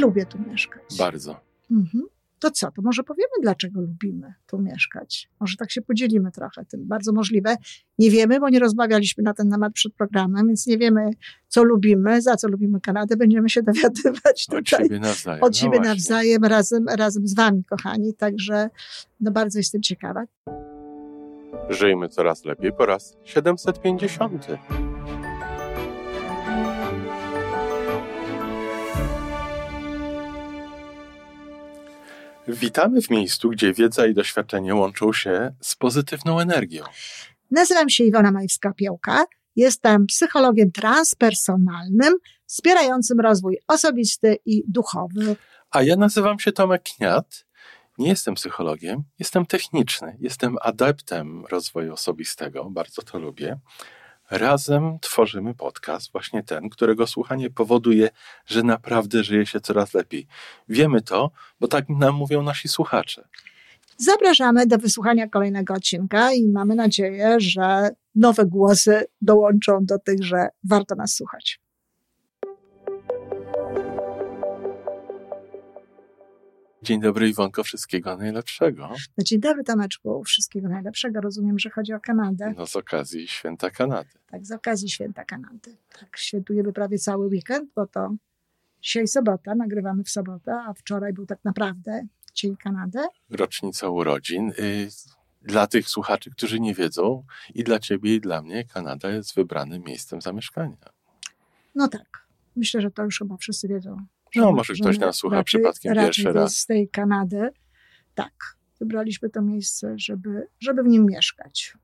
lubię tu mieszkać. Bardzo. Mhm. To co, to może powiemy, dlaczego lubimy tu mieszkać? Może tak się podzielimy trochę tym. Bardzo możliwe. Nie wiemy, bo nie rozmawialiśmy na ten temat przed programem, więc nie wiemy, co lubimy, za co lubimy Kanadę. Będziemy się dowiadywać Od tutaj. siebie nawzajem. Od no siebie właśnie. nawzajem, razem, razem z wami, kochani. Także no bardzo jestem ciekawa. Żyjmy coraz lepiej po raz 750. Witamy w miejscu, gdzie wiedza i doświadczenie łączą się z pozytywną energią. Nazywam się Iwona Majwska-Piołka. Jestem psychologiem transpersonalnym, wspierającym rozwój osobisty i duchowy. A ja nazywam się Tomek Kniat. Nie jestem psychologiem, jestem techniczny, jestem adeptem rozwoju osobistego, bardzo to lubię. Razem tworzymy podcast, właśnie ten, którego słuchanie powoduje, że naprawdę żyje się coraz lepiej. Wiemy to, bo tak nam mówią nasi słuchacze. Zapraszamy do wysłuchania kolejnego odcinka i mamy nadzieję, że nowe głosy dołączą do tych, że warto nas słuchać. Dzień dobry, Iwonko, wszystkiego najlepszego. No dzień dobry, Tomeczku. Wszystkiego najlepszego. Rozumiem, że chodzi o Kanadę. No z okazji Święta Kanady. Tak, z okazji święta Kanady. Tak, świętujemy prawie cały weekend, bo to dzisiaj sobota, nagrywamy w sobotę, a wczoraj był tak naprawdę Dzień Kanady. Rocznica urodzin. Y, Dla tych słuchaczy, którzy nie wiedzą, i dla ciebie, i dla mnie, Kanada jest wybranym miejscem zamieszkania. No tak, myślę, że to już chyba wszyscy wiedzą. No, że- może że ktoś nas słucha raczej- przypadkiem raczej pierwszy raz. Z tej Kanady. Tak, wybraliśmy to miejsce, żeby, żeby w nim mieszkać.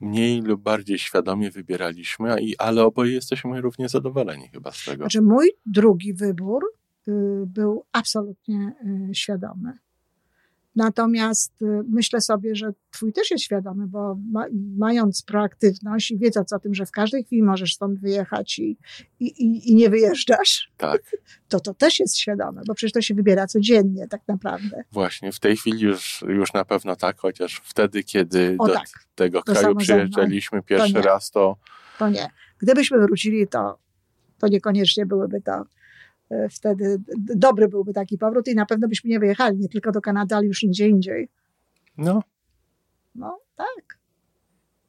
Mniej lub bardziej świadomie wybieraliśmy, ale oboje jesteśmy równie zadowoleni chyba z tego. Znaczy, mój drugi wybór y, był absolutnie y, świadomy. Natomiast y, myślę sobie, że twój też jest świadomy, bo ma, mając proaktywność i wiedząc o tym, że w każdej chwili możesz stąd wyjechać i, i, i, i nie wyjeżdżasz, Tak, to to też jest świadome, bo przecież to się wybiera codziennie tak naprawdę. właśnie. W tej chwili już, już na pewno tak, chociaż wtedy, kiedy O do tak, tego to kraju przyjeżdżaliśmy pierwszy nie. raz, to To nie. Gdybyśmy wrócili, to, to niekoniecznie byłyby to wtedy d- dobry byłby taki powrót i na pewno byśmy nie wyjechali nie tylko do Kanady, ale już nigdzie indziej. no, No tak.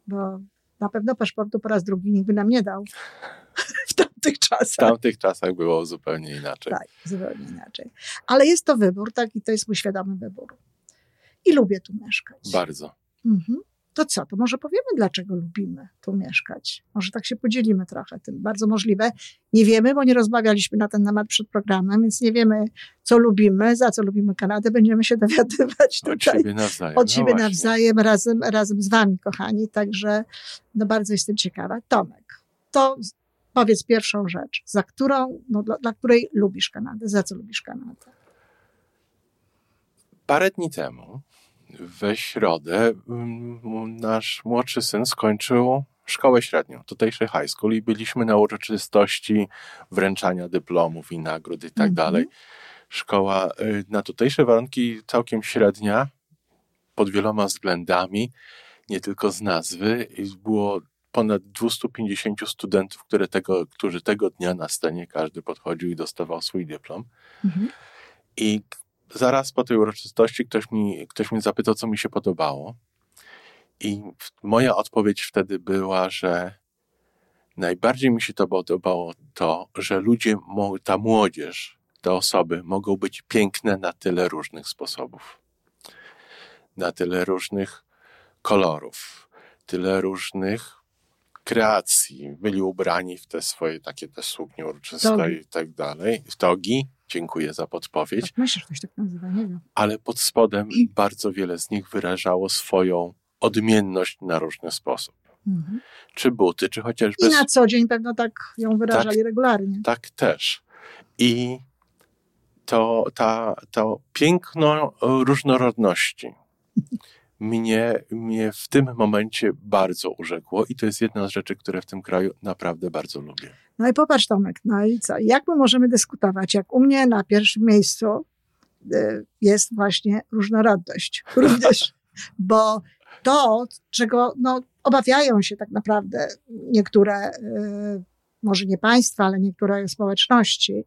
Bo na pewno paszportu po raz drugi nikt by nam nie dał w tamtych w czasach. tamtych czasach było zupełnie inaczej. Tak, zupełnie inaczej. Ale jest to wybór, tak, i to jest mój świadomy wybór. I lubię tu mieszkać. Bardzo. Mhm. To co, to może powiemy, dlaczego lubimy tu mieszkać? Może tak się podzielimy trochę tym. Bardzo możliwe. Nie wiemy, bo nie rozmawialiśmy na ten temat przed programem, więc nie wiemy, co lubimy, za co lubimy Kanadę. Będziemy się dowiadywać Od tutaj siebie nawzajem. od no siebie właśnie. nawzajem, razem, razem z wami, kochani. Także no bardzo jestem ciekawa. Tomek, to powiedz pierwszą rzecz, za którą, no, dla, dla której lubisz Kanadę? Za co lubisz Kanadę? Parę dni temu, we środę, mm, nasz młodszy syn skończył szkołę średnią, tutejszy high school i byliśmy na uroczystości wręczania dyplomów i nagród i tak Mhm. dalej. Szkoła y, na tutejsze warunki całkiem średnia, pod wieloma względami, nie tylko z nazwy. Było ponad 250 studentów, które tego, którzy tego dnia na scenie każdy podchodził i dostawał swój dyplom. Mhm. I zaraz po tej uroczystości ktoś mi, ktoś mnie zapytał, co mi się podobało. I moja odpowiedź wtedy była, że najbardziej mi się to podobało to, że ludzie, ta młodzież, te osoby mogą być piękne na tyle różnych sposobów. Na tyle różnych kolorów, tyle różnych kreacji. Byli ubrani w te swoje takie te suknie uroczyste i tak dalej. W togi. Dziękuję za podpowiedź Tak myślę, że ktoś tak nazywa, nie wiem. ale pod spodem bardzo wiele z nich wyrażało swoją odmienność na różny sposób. Mhm. Czy buty, czy chociażby. I na co dzień pewno tak ją wyrażali regularnie. Tak też. I to, ta, to piękno różnorodności mnie, mnie w tym momencie bardzo urzekło i to jest jedna z rzeczy, które w tym kraju naprawdę bardzo lubię. No i popatrz Tomek, no i co? Jak my możemy dyskutować? Jak u mnie na pierwszym miejscu y, jest właśnie różnorodność również, bo to, czego no, obawiają się tak naprawdę niektóre, y, może nie państwa, ale niektóre społeczności,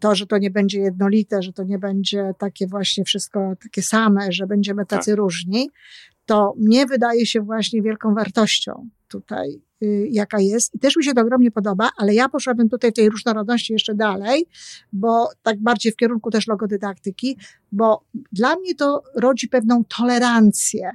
to, że to nie będzie jednolite, że to nie będzie takie właśnie wszystko takie same, że będziemy tacy tak. różni, to mnie wydaje się właśnie wielką wartością tutaj, y, jaka jest. I też mi się to ogromnie podoba, ale ja poszłabym tutaj tej różnorodności jeszcze dalej, bo tak bardziej w kierunku też logodydaktyki, bo dla mnie to rodzi pewną tolerancję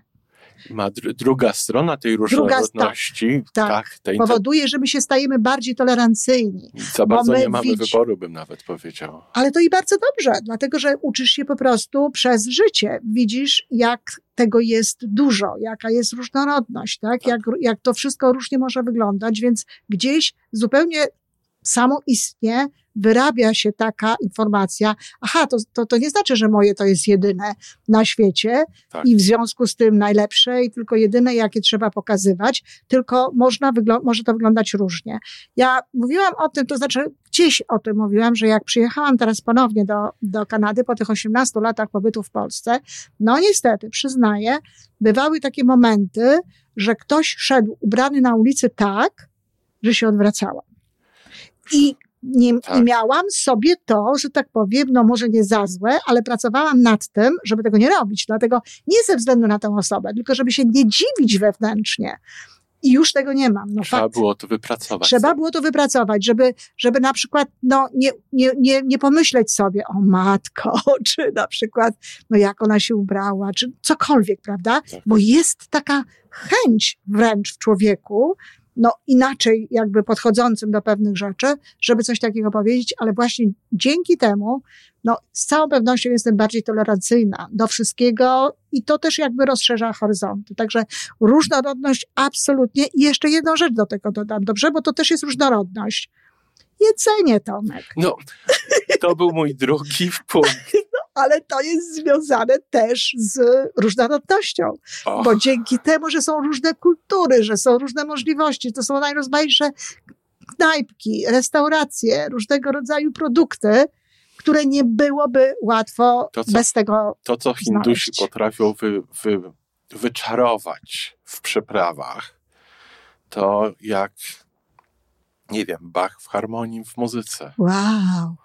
ma dr druga strona tej różnorodności. Druga, tak, tak, tak powoduje, że my się stajemy bardziej tolerancyjni. Za bardzo nie mamy widzi... wyboru, bym nawet powiedział. Ale to i bardzo dobrze, dlatego że uczysz się po prostu przez życie. Widzisz, jak tego jest dużo, jaka jest różnorodność, tak? tak. Jak, jak to wszystko różnie może wyglądać, więc gdzieś zupełnie samoistnie wyrabia się taka informacja, aha, to, to, to nie znaczy, że moje to jest jedyne na świecie tak. i w związku z tym najlepsze i tylko jedyne, jakie trzeba pokazywać, tylko można może to wyglądać różnie. Ja mówiłam o tym, to znaczy gdzieś o tym mówiłam, że jak przyjechałam teraz ponownie do, do Kanady po tych 18 latach pobytu w Polsce, no niestety, przyznaję, bywały takie momenty, że ktoś szedł ubrany na ulicy tak, że się odwracałam. I nie, tak. I miałam sobie to, że tak powiem, no może nie za złe, ale pracowałam nad tym, żeby tego nie robić. Dlatego nie ze względu na tę osobę, tylko żeby się nie dziwić wewnętrznie. I już tego nie mam. No, Trzeba fakt. było to wypracować. Trzeba było to wypracować, żeby, żeby na przykład no, nie, nie, nie, nie pomyśleć sobie, o matko, czy na przykład, no jak ona się ubrała, czy cokolwiek, prawda? Tak. Bo jest taka chęć wręcz w człowieku, no, inaczej jakby podchodzącym do pewnych rzeczy, żeby coś takiego powiedzieć, ale właśnie dzięki temu, no, z całą pewnością jestem bardziej tolerancyjna do wszystkiego i to też jakby rozszerza horyzonty. Także różnorodność absolutnie. I jeszcze jedną rzecz do tego dodam, dobrze? Bo to też jest różnorodność. Jedzenie, Tomek. No, to był mój drugi punkt. Ale to jest związane też z różnorodnością, oh. bo dzięki temu, że są różne kultury, że są różne możliwości, to są najrozmaitsze knajpki, restauracje, różnego rodzaju produkty, które nie byłoby łatwo to, co, bez tego. To, co Hindusi znaleźć. potrafią wy, wy, wyczarować w przyprawach, to jak, nie wiem, Bach w harmonii w muzyce. Wow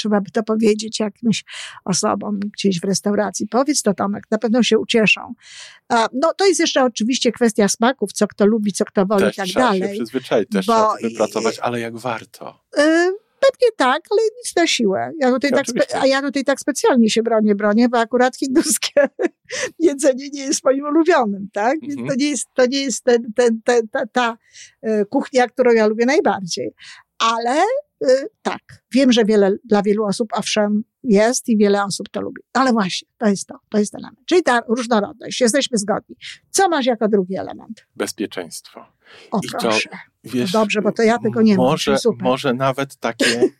trzeba by to powiedzieć jakimś osobom gdzieś w restauracji. Powiedz to Tomek, na pewno się ucieszą. No to jest jeszcze oczywiście kwestia smaków, co kto lubi, co kto woli i tak trzeba dalej. Się przyzwyczaić, też bo, trzeba wypracować, ale jak warto. Y Pewnie tak, ale nic na siłę. Ja tutaj tak a ja tutaj tak specjalnie się bronię, bronię, bo akurat hinduskie jedzenie nie jest moim ulubionym, tak? Więc mhm. to nie jest, to nie jest ten, ten, ten, ta, ta e, kuchnia, którą ja lubię najbardziej. Ale Y, tak, wiem, że wiele, dla wielu osób owszem jest i wiele osób to lubi. Ale właśnie, to jest to, to jest element. Czyli ta różnorodność, jesteśmy zgodni. Co masz jako drugi element? Bezpieczeństwo. O I proszę. To, wiesz, dobrze, bo to ja tego nie może, mam. Może nawet takie,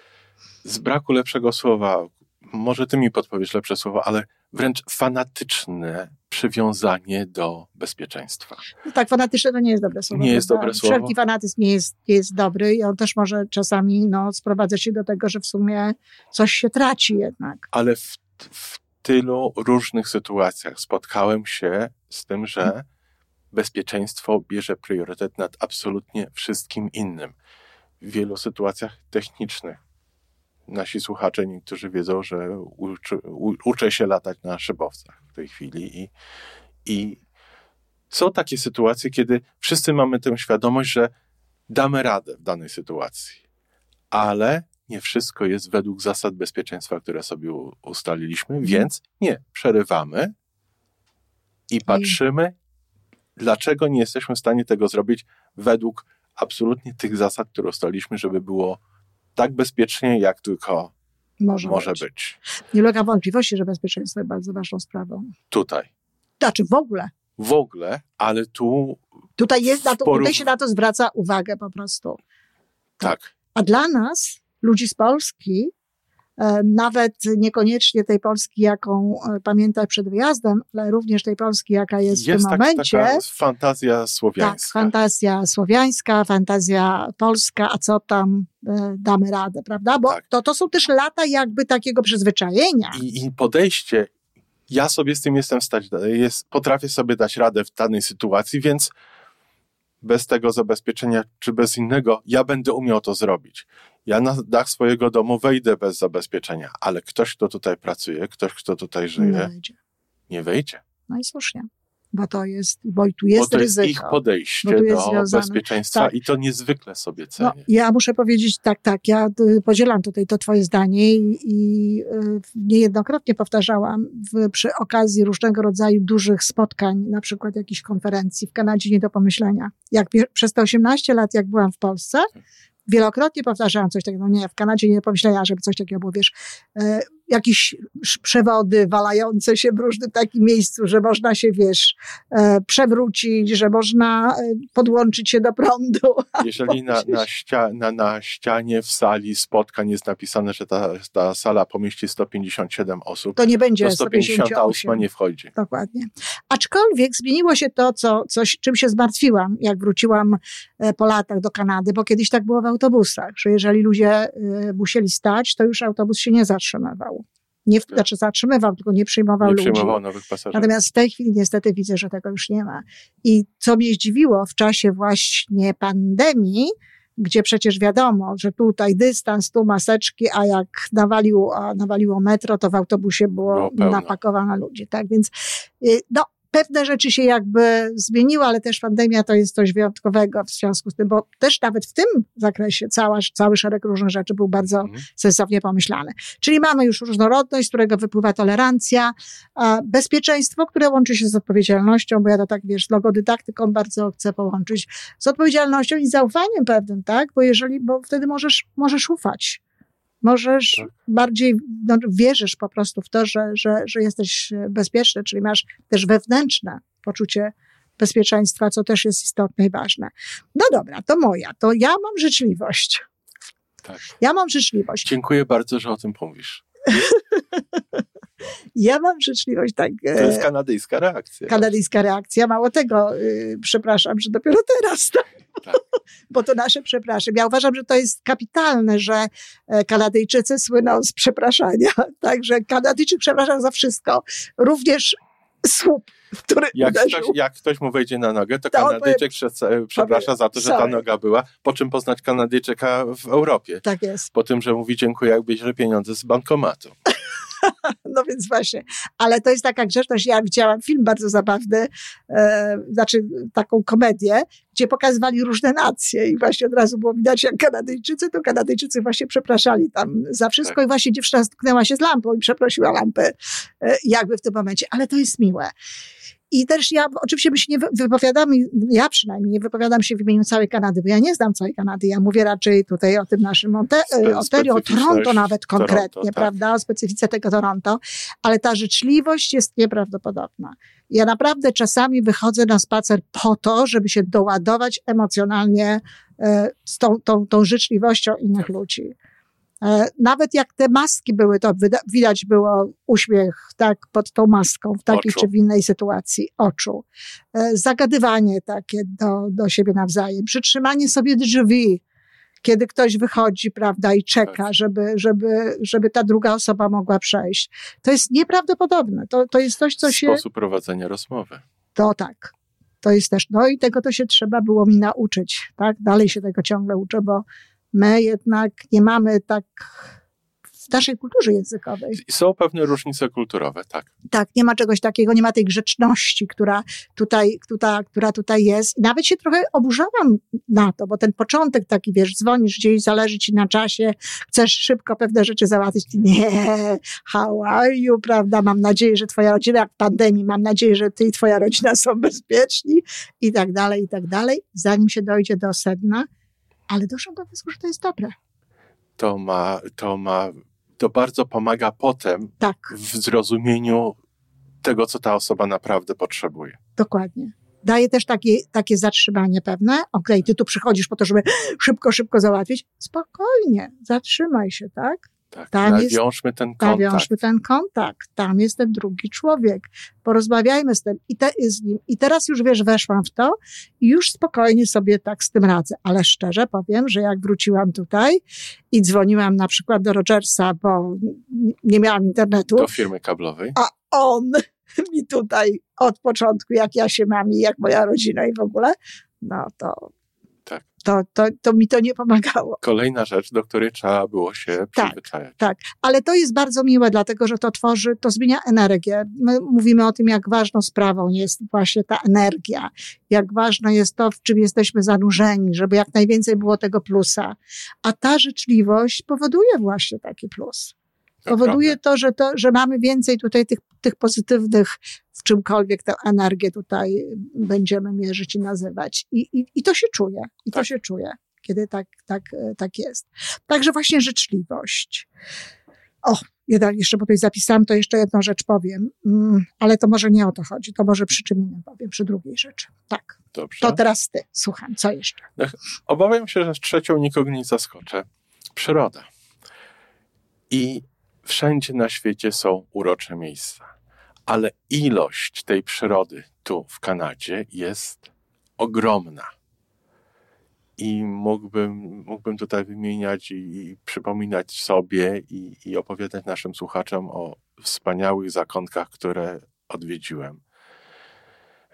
z braku lepszego słowa, może ty mi podpowiesz lepsze słowo, ale wręcz fanatyczne przywiązanie do bezpieczeństwa. No tak, fanatyczne to nie jest dobre słowo. Nie jest dobre słowo. Wszelki fanatyzm nie jest, nie jest dobry i on też może czasami no, sprowadzać się do tego, że w sumie coś się traci jednak. Ale w, w tylu różnych sytuacjach spotkałem się z tym, że bezpieczeństwo bierze priorytet nad absolutnie wszystkim innym. W wielu sytuacjach technicznych nasi słuchacze niektórzy wiedzą, że uczy, u, uczę się latać na szybowcach w tej chwili i, i są takie sytuacje, kiedy wszyscy mamy tę świadomość, że damy radę w danej sytuacji, ale nie wszystko jest według zasad bezpieczeństwa, które sobie ustaliliśmy, mhm. więc nie, przerywamy i patrzymy, dlaczego nie jesteśmy w stanie tego zrobić według absolutnie tych zasad, które ustaliliśmy, żeby było tak bezpiecznie, jak tylko może, może być. być. Nie ulega wątpliwości, że bezpieczeństwo jest bardzo ważną sprawą. Tutaj. Znaczy w ogóle. W ogóle, ale tu. Tutaj, jest na to, porów... tutaj się na to zwraca uwagę po prostu. Tak. A dla nas, ludzi z Polski, nawet niekoniecznie tej Polski, jaką e, pamiętać przed wyjazdem, ale również tej Polski, jaka jest, jest w tym tak, momencie. Taka fantazja słowiańska. Tak, fantazja słowiańska, fantazja polska, a co tam e, damy radę, prawda? Bo tak. to, to są też lata jakby takiego przyzwyczajenia. I, I podejście, ja sobie z tym jestem stanie, jest, potrafię sobie dać radę w danej sytuacji, więc bez tego zabezpieczenia, czy bez innego, ja będę umiał to zrobić. Ja na dach swojego domu wejdę bez zabezpieczenia, ale ktoś, kto tutaj pracuje, ktoś, kto tutaj żyje, Nie wejdzie. nie wejdzie. No i słusznie. Bo to jest, bo tu jest bo to ryzyko. jest ich podejście do związane- bezpieczeństwa tak. i to niezwykle sobie No, cenię. ja muszę powiedzieć, tak, tak, ja y, podzielam tutaj to twoje zdanie i, i y, niejednokrotnie powtarzałam w, przy okazji różnego rodzaju dużych spotkań, na przykład jakichś konferencji w Kanadzie nie do pomyślenia. Jak przez te 18 lat, jak byłam w Polsce, wielokrotnie powtarzałam coś takiego, no nie, w Kanadzie nie do pomyślenia, żeby coś takiego było, wiesz, e, jakieś przewody walające się w różnym takim miejscu, że można się, wiesz, e, przewrócić, że można e, podłączyć się do prądu. Jeżeli na, na, ścia, na, na ścianie w sali spotkań jest napisane, że ta, ta sala pomieści 157 osób, To nie będzie to 158 158. nie wchodzi. Dokładnie. Aczkolwiek zmieniło się to, co, coś, czym się zmartwiłam, jak wróciłam e, po latach do Kanady, bo kiedyś tak było w autobusach, że jeżeli ludzie musieli stać, to już autobus się nie zatrzymywał. Nie, Tak. znaczy zatrzymywał, tylko nie przyjmował Nie ludzi. przyjmował nowych pasażerów. Natomiast w tej chwili niestety widzę, że tego już nie ma. I co mnie zdziwiło w czasie właśnie pandemii, gdzie przecież wiadomo, że tutaj dystans, tu maseczki, a jak nawalił, a nawaliło metro, to w autobusie było, Było napakowane ludzi. Tak więc, y, no, pewne rzeczy się jakby zmieniły, ale też pandemia to jest coś wyjątkowego w związku z tym, bo też nawet w tym zakresie cała, cały szereg różnych rzeczy był bardzo Mhm. sensownie pomyślane. Czyli mamy już różnorodność, z którego wypływa tolerancja, bezpieczeństwo, które łączy się z odpowiedzialnością, bo ja to tak, wiesz, logodydaktyką bardzo chcę połączyć, z odpowiedzialnością i zaufaniem pewnym, tak? Bo jeżeli, bo wtedy możesz, możesz ufać. Możesz Tak. bardziej, no, wierzysz po prostu w to, że, że, że jesteś bezpieczny, czyli masz też wewnętrzne poczucie bezpieczeństwa, co też jest istotne i ważne. No dobra, to moja, to ja mam życzliwość. Tak. Ja mam życzliwość. Dziękuję bardzo, że o tym mówisz. Ja mam życzliwość, tak. To jest e, kanadyjska reakcja. kanadyjska reakcja. Mało tego, y, przepraszam, że dopiero teraz, tak? Tak. bo to nasze przepraszam. Ja uważam, że to jest kapitalne, że e, Kanadyjczycy słyną z przepraszania. Także Kanadyjczyk przepraszał za wszystko. Również słup, który Jak uderzył. ktoś, jak ktoś mu wejdzie na nogę, to To Kanadyjczyk prze- przeprasza za to, że ta sorry. noga była. Po czym poznać Kanadyjczyka w Europie? Tak jest. Po tym, że mówi dziękuję, jak bierze pieniądze z bankomatu. No więc właśnie. Ale to jest taka grzeczność. Ja widziałam film bardzo zabawny, e, znaczy taką komedię, gdzie pokazywali różne nacje i właśnie od razu było widać, jak Kanadyjczycy, to Kanadyjczycy właśnie przepraszali tam za wszystko Tak. i właśnie dziewczyna stuknęła się z lampą i przeprosiła lampę e, jakby w tym momencie. Ale to jest miłe. I też ja, oczywiście my się nie wy- wypowiadamy, ja przynajmniej nie wypowiadam się w imieniu całej Kanady, bo ja nie znam całej Kanady. Ja mówię raczej tutaj o tym naszym Ontario, o Toronto nawet Toronto, konkretnie, tak. prawda? O specyfice tego Toronto. Ale ta życzliwość jest nieprawdopodobna. Ja naprawdę czasami wychodzę na spacer po to, żeby się doładować emocjonalnie e, z tą, tą, tą życzliwością innych ludzi. E, Nawet jak te maski były, to widać było uśmiech tak pod tą maską w takiej Oczu. czy w innej sytuacji oczu. E, Zagadywanie takie do, do siebie nawzajem, przytrzymanie sobie drzwi, kiedy ktoś wychodzi, prawda, i czeka, Tak. żeby, żeby, żeby ta druga osoba mogła przejść. To jest nieprawdopodobne. To, to jest coś, co się. Sposób prowadzenia rozmowy. To tak. To jest też, no i tego to się trzeba było mi nauczyć, tak? Dalej się tego ciągle uczę, bo my jednak nie mamy tak w naszej kulturze językowej. Są pewne różnice kulturowe, tak. Tak, nie ma czegoś takiego, nie ma tej grzeczności, która tutaj, która, która tutaj jest. I nawet się trochę oburzałam na to, bo ten początek taki, wiesz, dzwonisz gdzieś, zależy ci na czasie, chcesz szybko pewne rzeczy załatwić. Nie, how are you, prawda? Mam nadzieję, że twoja rodzina, jak w pandemii, mam nadzieję, że ty i twoja rodzina są bezpieczni i tak dalej, i tak dalej, zanim się dojdzie do sedna. Ale doszłam do wniosku, że to jest dobre. To ma, to ma, to bardzo pomaga potem Tak, w zrozumieniu tego, co ta osoba naprawdę potrzebuje. Dokładnie. Daje też takie, takie zatrzymanie pewne. Okej, ty tu przychodzisz po to, żeby szybko, szybko załatwić. Spokojnie, zatrzymaj się, tak? Tak. Tam jest- Nawiążmy ten kontakt. Nawiążmy ten kontakt. Tam jest ten drugi człowiek. Porozmawiajmy z tym i, te, z nim. I teraz już wiesz, weszłam w to i już spokojnie sobie tak z tym radzę. Ale szczerze powiem, że jak wróciłam tutaj i dzwoniłam na przykład do Rogersa, bo nie miałam internetu, Do firmy kablowej. a on mi tutaj od początku, jak ja się mam i jak moja rodzina i w ogóle, no to. To, to, to mi to nie pomagało. Kolejna rzecz, do której trzeba było się Tak, przyzwyczajać. Tak, ale to jest bardzo miłe, dlatego że to tworzy, to zmienia energię. My mówimy o tym, jak ważną sprawą jest właśnie ta energia, jak ważne jest to, w czym jesteśmy zanurzeni, żeby jak najwięcej było tego plusa. A ta życzliwość powoduje właśnie taki plus. Powoduje to, że, to, że mamy więcej tutaj tych, tych pozytywnych, w czymkolwiek tę energię tutaj będziemy mierzyć i nazywać. I, i, i to się czuje. I to Tak. się czuje, kiedy tak, tak, tak jest. Także właśnie życzliwość. O, jeden jeszcze, bo tutaj zapisałam, to jeszcze jedną rzecz powiem, mm, ale to może nie o to chodzi, to może przy czym innym powiem, przy drugiej rzeczy. Tak, Dobrze. to teraz ty, słucham, co jeszcze? Obawiam się, że z trzecią nikogo nie zaskoczę. Przyroda. I wszędzie na świecie są urocze miejsca. Ale ilość tej przyrody tu w Kanadzie jest ogromna. I mógłbym, mógłbym tutaj wymieniać i, i przypominać sobie i, i opowiadać naszym słuchaczom o wspaniałych zakątkach, które odwiedziłem.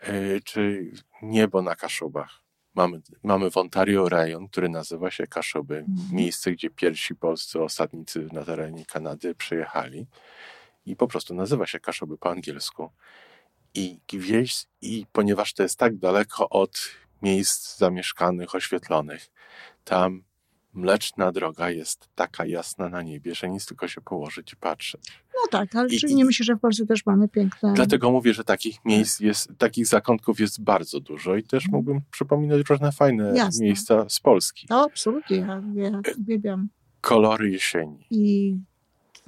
Yy, Czy niebo na Kaszubach. Mamy, mamy w Ontario rejon, który nazywa się Kaszuby. Mhm. Miejsce, gdzie pierwsi polscy osadnicy na terenie Kanady przyjechali. I po prostu nazywa się Kaszuby po angielsku. I wieś, i ponieważ to jest tak daleko od miejsc zamieszkanych, oświetlonych, tam mleczna droga jest taka jasna na niebie, że nic tylko się położyć i patrzeć. Tak, ale I- nie myślę, że w Polsce też mamy piękne... Dlatego mówię, że takich miejsc jest, takich zakątków jest bardzo dużo i też mógłbym przypominać różne fajne Mhm. Jasne. miejsca z Polski. No, absolutnie, ja, ja uwielbiam. Kolory jesieni, I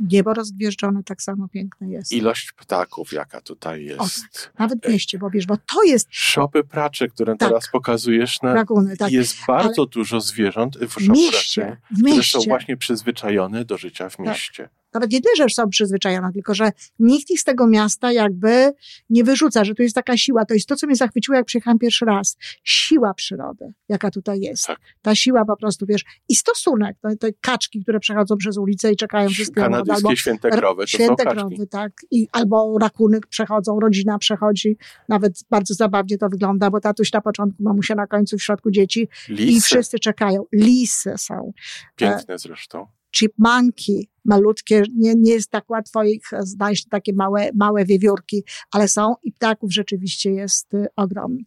niebo rozgwieżdżone tak samo piękne jest. ilość ptaków, jaka tutaj jest. Nawet w mieście, bo wiesz, bo to jest Szopy praczy, które Tak. teraz pokazujesz, na, laguny, tak. jest bardzo dużo zwierząt w W mieście, w które są właśnie przyzwyczajone do życia w mieście. Nawet nie tyle, że są przyzwyczajone, tylko że nikt ich z tego miasta jakby nie wyrzuca, że tu jest taka siła. To jest to, co mnie zachwyciło, jak przyjechałam pierwszy raz. Siła przyrody, jaka tutaj jest. Tak. Ta siła po prostu, wiesz, i stosunek, te, te kaczki, które przechodzą przez ulicę i czekają wszystkie Kanadyjskie albo święte krowy to święte krowy, tak. I, albo rakuny przechodzą, rodzina przechodzi. Nawet bardzo zabawnie to wygląda, bo tatuś na początku, mamusia na końcu, w środku dzieci i Lisy, wszyscy czekają. Lisy są piękne zresztą. Chipmunki, malutkie, nie, nie jest tak łatwo ich znaleźć, takie małe, małe wiewiórki, ale są i ptaków rzeczywiście jest y, ogrom.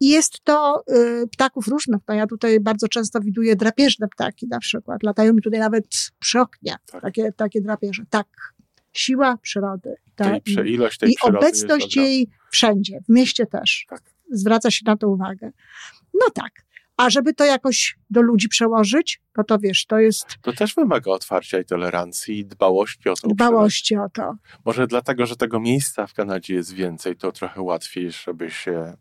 I jest to y, ptaków różnych. No ja tutaj bardzo często widuję drapieżne ptaki na przykład. Latają mi tutaj nawet przy oknie, Tak. takie, takie drapieże. Tak. Siła przyrody. Ta, Tej, prze- ilość tej I przyrody obecność jej wszędzie, w mieście też. Tak. Zwraca się na to uwagę. No tak. A żeby to jakoś do ludzi przełożyć, no to wiesz, to jest To też wymaga otwarcia i tolerancji i dbałości o przyrodę. dbałości o to. Może dlatego, że tego miejsca w Kanadzie jest więcej, to trochę łatwiej, żeby się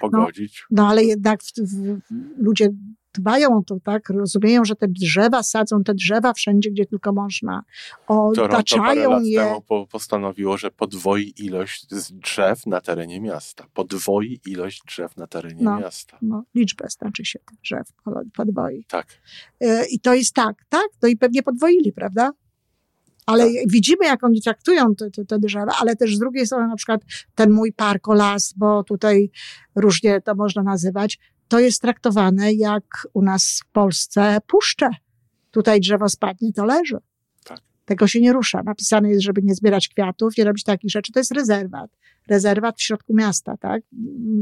pogodzić. No ale jednak w, w, ludzie dbają o to, tak? Rozumieją, że te drzewa sadzą te drzewa wszędzie, gdzie tylko można. Toronto parę Otaczają lat je. temu po, postanowiło, że podwoi ilość drzew na terenie miasta. Podwoi ilość drzew na terenie No. miasta. No, liczbę znaczy się tych drzew podwoi. Tak. E, I to jest tak, tak? No i pewnie podwoili, prawda? Ale Tak. widzimy, jak oni traktują te, te, te drzewa, ale też z drugiej strony na przykład ten mój park o las, bo tutaj różnie to można nazywać, to jest traktowane jak u nas w Polsce puszcze. Tutaj drzewo spadnie, to leży. Tak. Tego się nie rusza. Napisane jest, żeby nie zbierać kwiatów, nie robić takich rzeczy. To jest rezerwat. Rezerwat w środku miasta, tak?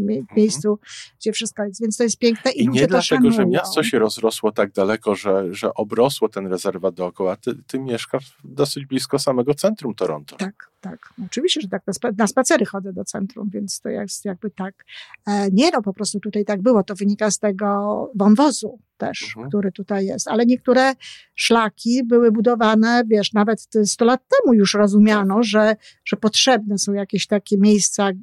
Mie- W miejscu, gdzie wszystko jest. Więc to jest piękne i, I nie dlatego, że miasto się rozrosło tak daleko, że, że obrosło ten rezerwat dookoła. Ty, ty mieszkasz dosyć blisko samego centrum Toronto. Tak, tak. Oczywiście, że tak. Na, spa- na spacery chodzę do centrum, więc to jest jakby tak. E, nie no, po prostu tutaj tak było. To wynika z tego wąwozu też, Mhm. który tutaj jest. Ale niektóre szlaki były budowane, wiesz, nawet te 100 lat temu już rozumiano, że, że potrzebne są jakieś takie miejsca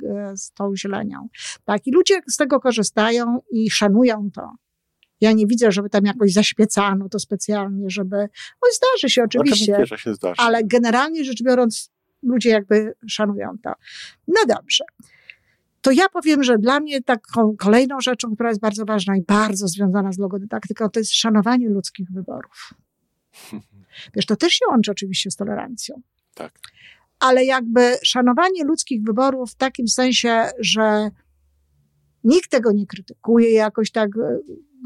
e, z tą zielenią. Tak, i ludzie z tego korzystają i szanują to. Ja nie widzę, żeby tam jakoś zaśpiecano to specjalnie, żeby. Oj, zdarzy się oczywiście że się zdarzy. ale generalnie rzecz biorąc, ludzie jakby szanują to. No dobrze. To ja powiem, że dla mnie taką kolejną rzeczą, która jest bardzo ważna i bardzo związana z logodydaktyką, to jest szanowanie ludzkich wyborów. Wiesz, to też się łączy oczywiście z tolerancją. Tak. Ale jakby szanowanie ludzkich wyborów w takim sensie, że nikt tego nie krytykuje jakoś tak e,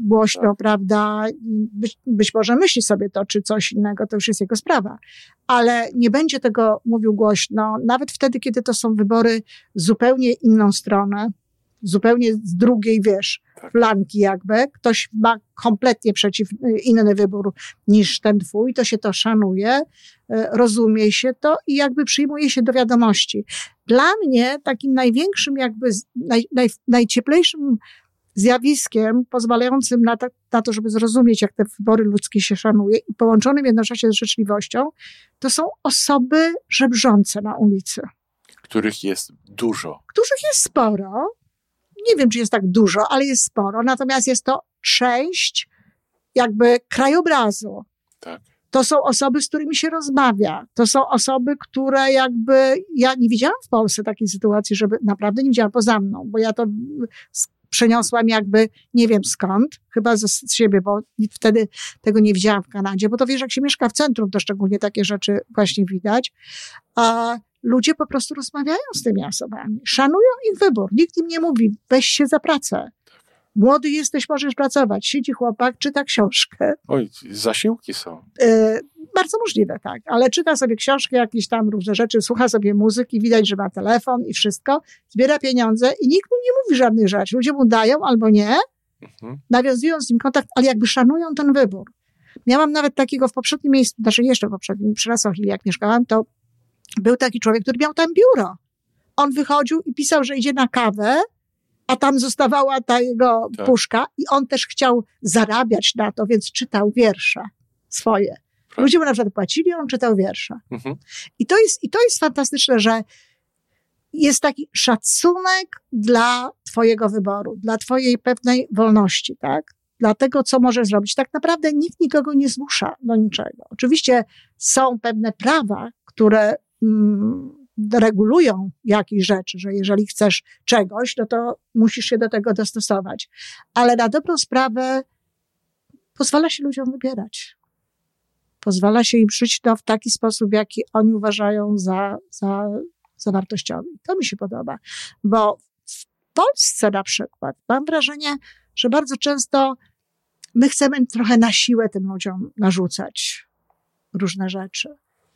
głośno, tak. prawda? Być, być może myśli sobie to, czy coś innego, to już jest jego sprawa. Ale nie będzie tego mówił głośno, nawet wtedy, kiedy to są wybory zupełnie inną stronę, zupełnie z drugiej, wiesz, tak. flanki jakby. Ktoś ma kompletnie przeciw, inny wybór niż ten twój, to się to szanuje, e, rozumie się to i jakby przyjmuje się do wiadomości. Dla mnie takim największym jakby, naj, naj, najcieplejszym zjawiskiem pozwalającym na to, na to, żeby zrozumieć, jak te wybory ludzkie się szanuje i połączonym jednocześnie z życzliwością, to są osoby żebrzące na ulicy. Których jest dużo. Których jest sporo. Nie wiem, czy jest tak dużo, ale jest sporo. Natomiast jest to część jakby krajobrazu. Tak. To są osoby, z którymi się rozmawia. To są osoby, które jakby, ja nie widziałam w Polsce takiej sytuacji, żeby naprawdę nie widziałam poza mną, bo ja to przeniosłam jakby, nie wiem skąd, chyba z siebie, bo wtedy tego nie widziałam w Kanadzie, bo to wiesz, jak się mieszka w centrum, to szczególnie takie rzeczy właśnie widać. A ludzie po prostu rozmawiają z tymi osobami, szanują ich wybór. Nikt im nie mówi, weź się za pracę. Młody jesteś, możesz pracować. Siedzi chłopak, czyta książkę. Oj, zasiłki są. E, bardzo możliwe, tak. Ale czyta sobie książki, jakieś tam różne rzeczy, słucha sobie muzyki, widać, że ma telefon i wszystko, zbiera pieniądze i nikt mu nie mówi żadnych rzeczy. Ludzie mu dają albo nie, mhm. nawiązują z nim kontakt, ale jakby szanują ten wybór. Miałam nawet takiego w poprzednim miejscu, znaczy jeszcze w poprzednim, przy Rasochili, jak mieszkałam, to był taki człowiek, który miał tam biuro. On wychodził i pisał, że idzie na kawę, a tam zostawała ta jego tak. puszka i on też chciał zarabiać na to, więc czytał wiersze swoje. Ludzie mu na przykład płacili, on czytał wiersze. Mhm. I, to jest, I to jest fantastyczne, że jest taki szacunek dla twojego wyboru, dla twojej pewnej wolności, tak? Dla tego, co możesz zrobić. Tak naprawdę nikt nikogo nie zmusza do niczego. Oczywiście są pewne prawa, które regulują jakieś rzeczy, że jeżeli chcesz czegoś, no to musisz się do tego dostosować. Ale na dobrą sprawę pozwala się ludziom wybierać. Pozwala się im żyć w taki sposób, jaki oni uważają za, za, za wartościowy. To mi się podoba, bo w Polsce na przykład mam wrażenie, że bardzo często my chcemy trochę na siłę tym ludziom narzucać różne rzeczy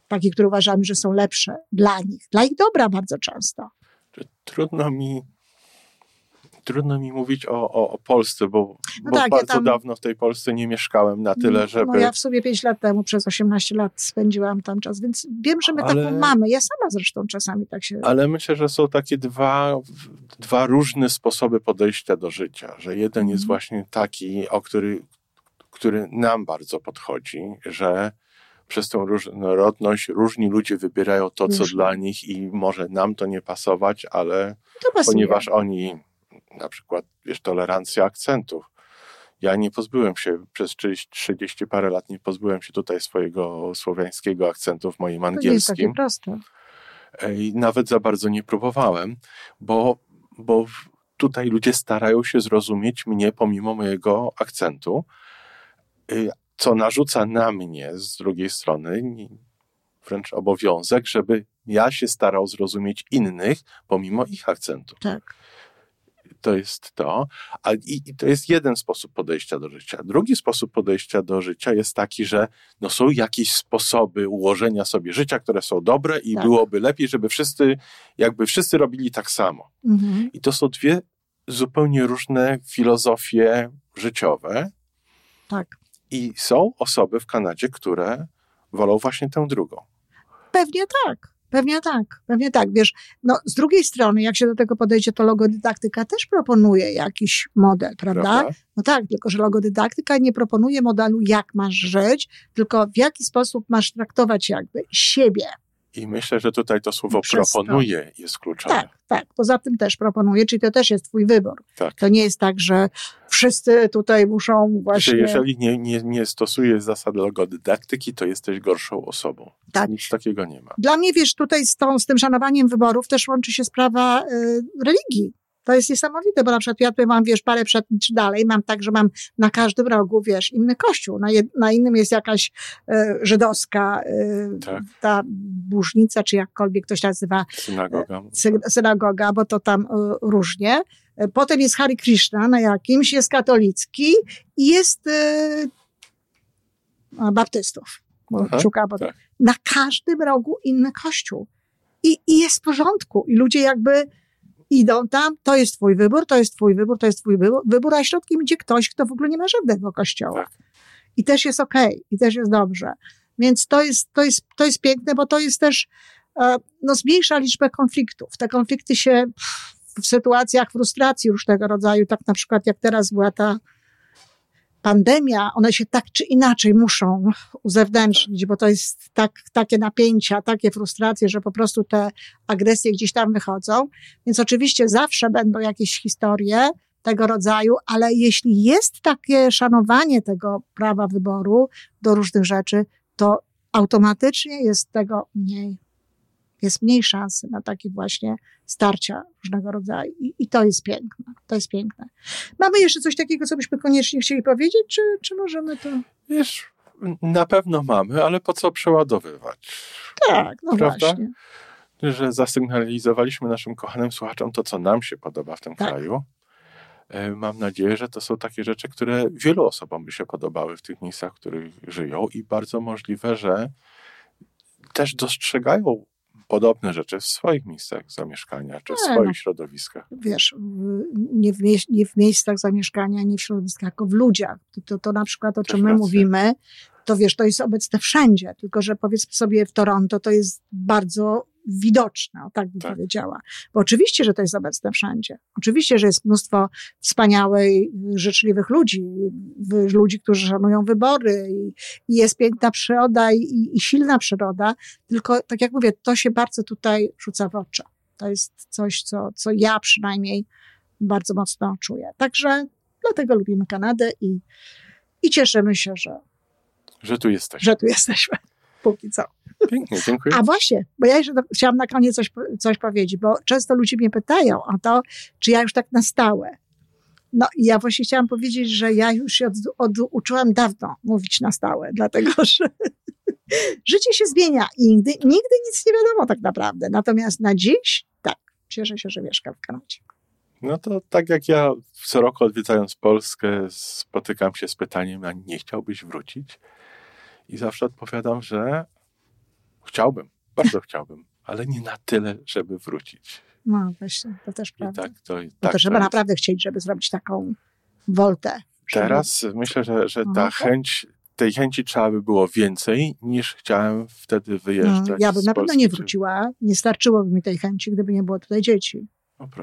takie, które uważamy, że są lepsze dla nich, dla ich dobra bardzo często. Trudno mi trudno mi mówić o, o, o Polsce, bo, no bo tak, bardzo ja tam, dawno w tej Polsce nie mieszkałem na tyle, no, żeby... No ja w sobie 5 lat temu, przez 18 lat spędziłam tam czas, więc wiem, że my ale, taką mamy. Ja sama zresztą czasami tak się... Ale myślę, że są takie dwa, dwa różne sposoby podejścia do życia, że jeden jest mhm. właśnie taki, o który, który nam bardzo podchodzi, że przez tą różnorodność różni ludzie wybierają to, co dla nich i może nam to nie pasować, ale ponieważ oni, na przykład, wiesz, tolerancja akcentów. Ja nie pozbyłem się, przez 30 parę lat nie pozbyłem się tutaj swojego słowiańskiego akcentu w moim angielskim. To jest takie proste. I nawet za bardzo nie próbowałem, bo, bo tutaj ludzie starają się zrozumieć mnie pomimo mojego akcentu, co narzuca na mnie z drugiej strony wręcz obowiązek, żeby ja się starał zrozumieć innych pomimo ich akcentu. Tak. To jest to. A, i, I, to jest jeden sposób podejścia do życia. Drugi sposób podejścia do życia jest taki, że no są jakieś sposoby ułożenia sobie życia, które są dobre i tak. byłoby lepiej, żeby wszyscy, jakby wszyscy robili tak samo. Mhm. I to są dwie zupełnie różne filozofie życiowe. Tak. I są osoby w Kanadzie, które wolą właśnie tę drugą. Pewnie tak. Pewnie tak, pewnie tak. Wiesz, no z drugiej strony, jak się do tego podejdzie, to logodydaktyka też proponuje jakiś model, prawda? prawda? No tak, tylko że logodydaktyka nie proponuje modelu, jak masz żyć, tylko w jaki sposób masz traktować jakby siebie. I myślę, że tutaj to słowo Przez proponuje to. jest kluczowe. Tak, tak. Poza tym też proponuje, czyli to też jest twój wybór. Tak. To nie jest tak, że wszyscy tutaj muszą właśnie... jeżeli nie, nie, nie stosujesz zasad logodydaktyki, to jesteś gorszą osobą. Tak. Nic takiego nie ma. Dla mnie, wiesz, tutaj z, tą, z tym szanowaniem wyborów też łączy się sprawa y, religii. To jest niesamowite, bo na przykład ja tutaj mam, wiesz, parę czy dalej, mam tak, że mam na każdym rogu, wiesz, inny kościół. Na, jed, na innym jest jakaś e, żydowska, e, tak. ta burznica, czy jakkolwiek ktoś nazywa. Synagoga. E, synagoga, bo to tam e, różnie. E, potem jest Hari Krishna na jakimś, jest katolicki i jest baptystów. Bo Aha, szuka potem. tak. Na każdym rogu inny kościół. I, I jest w porządku. I ludzie jakby idą tam, to jest twój wybór, to jest twój wybór, to jest twój wybór, wybór a środkiem idzie ktoś, kto w ogóle nie ma żadnego kościoła. Tak. I też jest okej, i też jest dobrze. Więc to jest, to jest, to jest piękne, bo to jest też, e, no, zmniejsza liczbę konfliktów. Te konflikty się w sytuacjach frustracji różnego rodzaju, tak na przykład jak teraz była ta pandemia, one się tak czy inaczej muszą uzewnętrznić, bo to jest tak, takie napięcia, takie frustracje, że po prostu te agresje gdzieś tam wychodzą. Więc oczywiście zawsze będą jakieś historie tego rodzaju, ale jeśli jest takie szanowanie tego prawa wyboru do różnych rzeczy, to automatycznie jest tego mniej. Jest mniej szansy na takie właśnie starcia różnego rodzaju. I, I to jest piękne. To jest piękne. Mamy jeszcze coś takiego, co byśmy koniecznie chcieli powiedzieć, czy, czy możemy to. Wiesz, na pewno mamy, ale po co przeładowywać? Tak, no Prawda? właśnie. Że zasygnalizowaliśmy naszym kochanym słuchaczom to, co nam się podoba w tym Tak. kraju. E, Mam nadzieję, że to są takie rzeczy, które wielu osobom by się podobały w tych miejscach, w których żyją i bardzo możliwe, że też dostrzegają podobne rzeczy w swoich miejscach zamieszkania czy w Nie, swoich no. środowiskach. Wiesz, nie w, nie w miejscach zamieszkania, nie w środowiskach, tylko w ludziach. To, to, na przykład, o czym my mówimy, to wiesz, to jest obecne wszędzie, tylko że powiedzmy sobie w Toronto to jest bardzo widoczne, o tak bym Tak. powiedziała. Bo oczywiście, że to jest obecne wszędzie. Oczywiście, że jest mnóstwo wspaniałych, życzliwych ludzi, ludzi, którzy szanują wybory i, i jest piękna przyroda i, i, silna przyroda, tylko tak jak mówię, to się bardzo tutaj rzuca w oczy. To jest coś, co, co ja przynajmniej bardzo mocno czuję. Także dlatego lubimy Kanadę i, i cieszymy się, że, Że tu jesteś. że tu jesteśmy. Póki co. Pięknie, dziękuję. A właśnie, bo ja jeszcze chciałam na koniec coś, coś powiedzieć, bo często ludzie mnie pytają o to, czy ja już tak na stałe. No i ja właśnie chciałam powiedzieć, że ja już się od, oduczyłam dawno mówić na stałe, dlatego że życie się zmienia i nigdy, nigdy nic nie wiadomo tak naprawdę. Natomiast na dziś, tak, cieszę się, że mieszkam w Kanadzie. No to tak jak ja co roku odwiedzając Polskę spotykam się z pytaniem, a nie chciałbyś wrócić? I zawsze odpowiadam, że chciałbym, bardzo chciałbym, ale nie na tyle, żeby wrócić. No właśnie, to też I prawda. tak to, no tak to trzeba jest. naprawdę chcieć, żeby zrobić taką woltę. żeby- Teraz myślę, że, że ta Aha. chęć, tej chęci trzeba by było więcej, niż chciałem wtedy wyjeżdżać. No, ja bym na pewno nie wróciła. Nie starczyłoby mi tej chęci, gdyby nie było tutaj dzieci.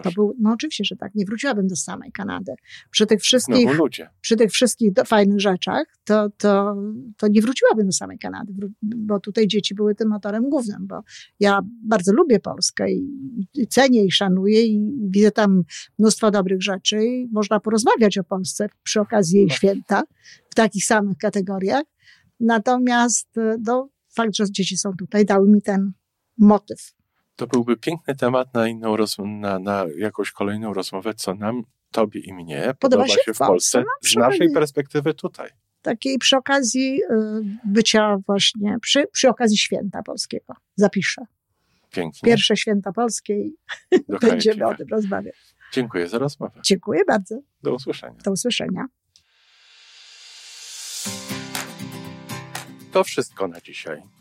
To był, no oczywiście, że tak. Nie wróciłabym do samej Kanady. Przy tych wszystkich, ludzie. przy tych wszystkich fajnych rzeczach, to, to, to nie wróciłabym do samej Kanady, bo tutaj dzieci były tym motorem głównym, bo ja bardzo lubię Polskę i, i cenię i szanuję i widzę tam mnóstwo dobrych rzeczy i można porozmawiać o Polsce przy okazji jej Tak. święta w takich samych kategoriach. Natomiast e, no, fakt, że dzieci są tutaj, dały mi ten motyw. To byłby piękny temat na inną na, na jakąś kolejną rozmowę, co nam, tobie i mnie podoba, się w Polsce No, z naszej perspektywy tutaj. takiej przy okazji y, bycia właśnie, przy, przy okazji święta polskiego. Zapiszę. Pięknie. Pierwsze święta polskie i Do będziemy o tym rozmawiać. Dziękuję za rozmowę. Dziękuję bardzo. Do usłyszenia. Do usłyszenia. To wszystko na dzisiaj.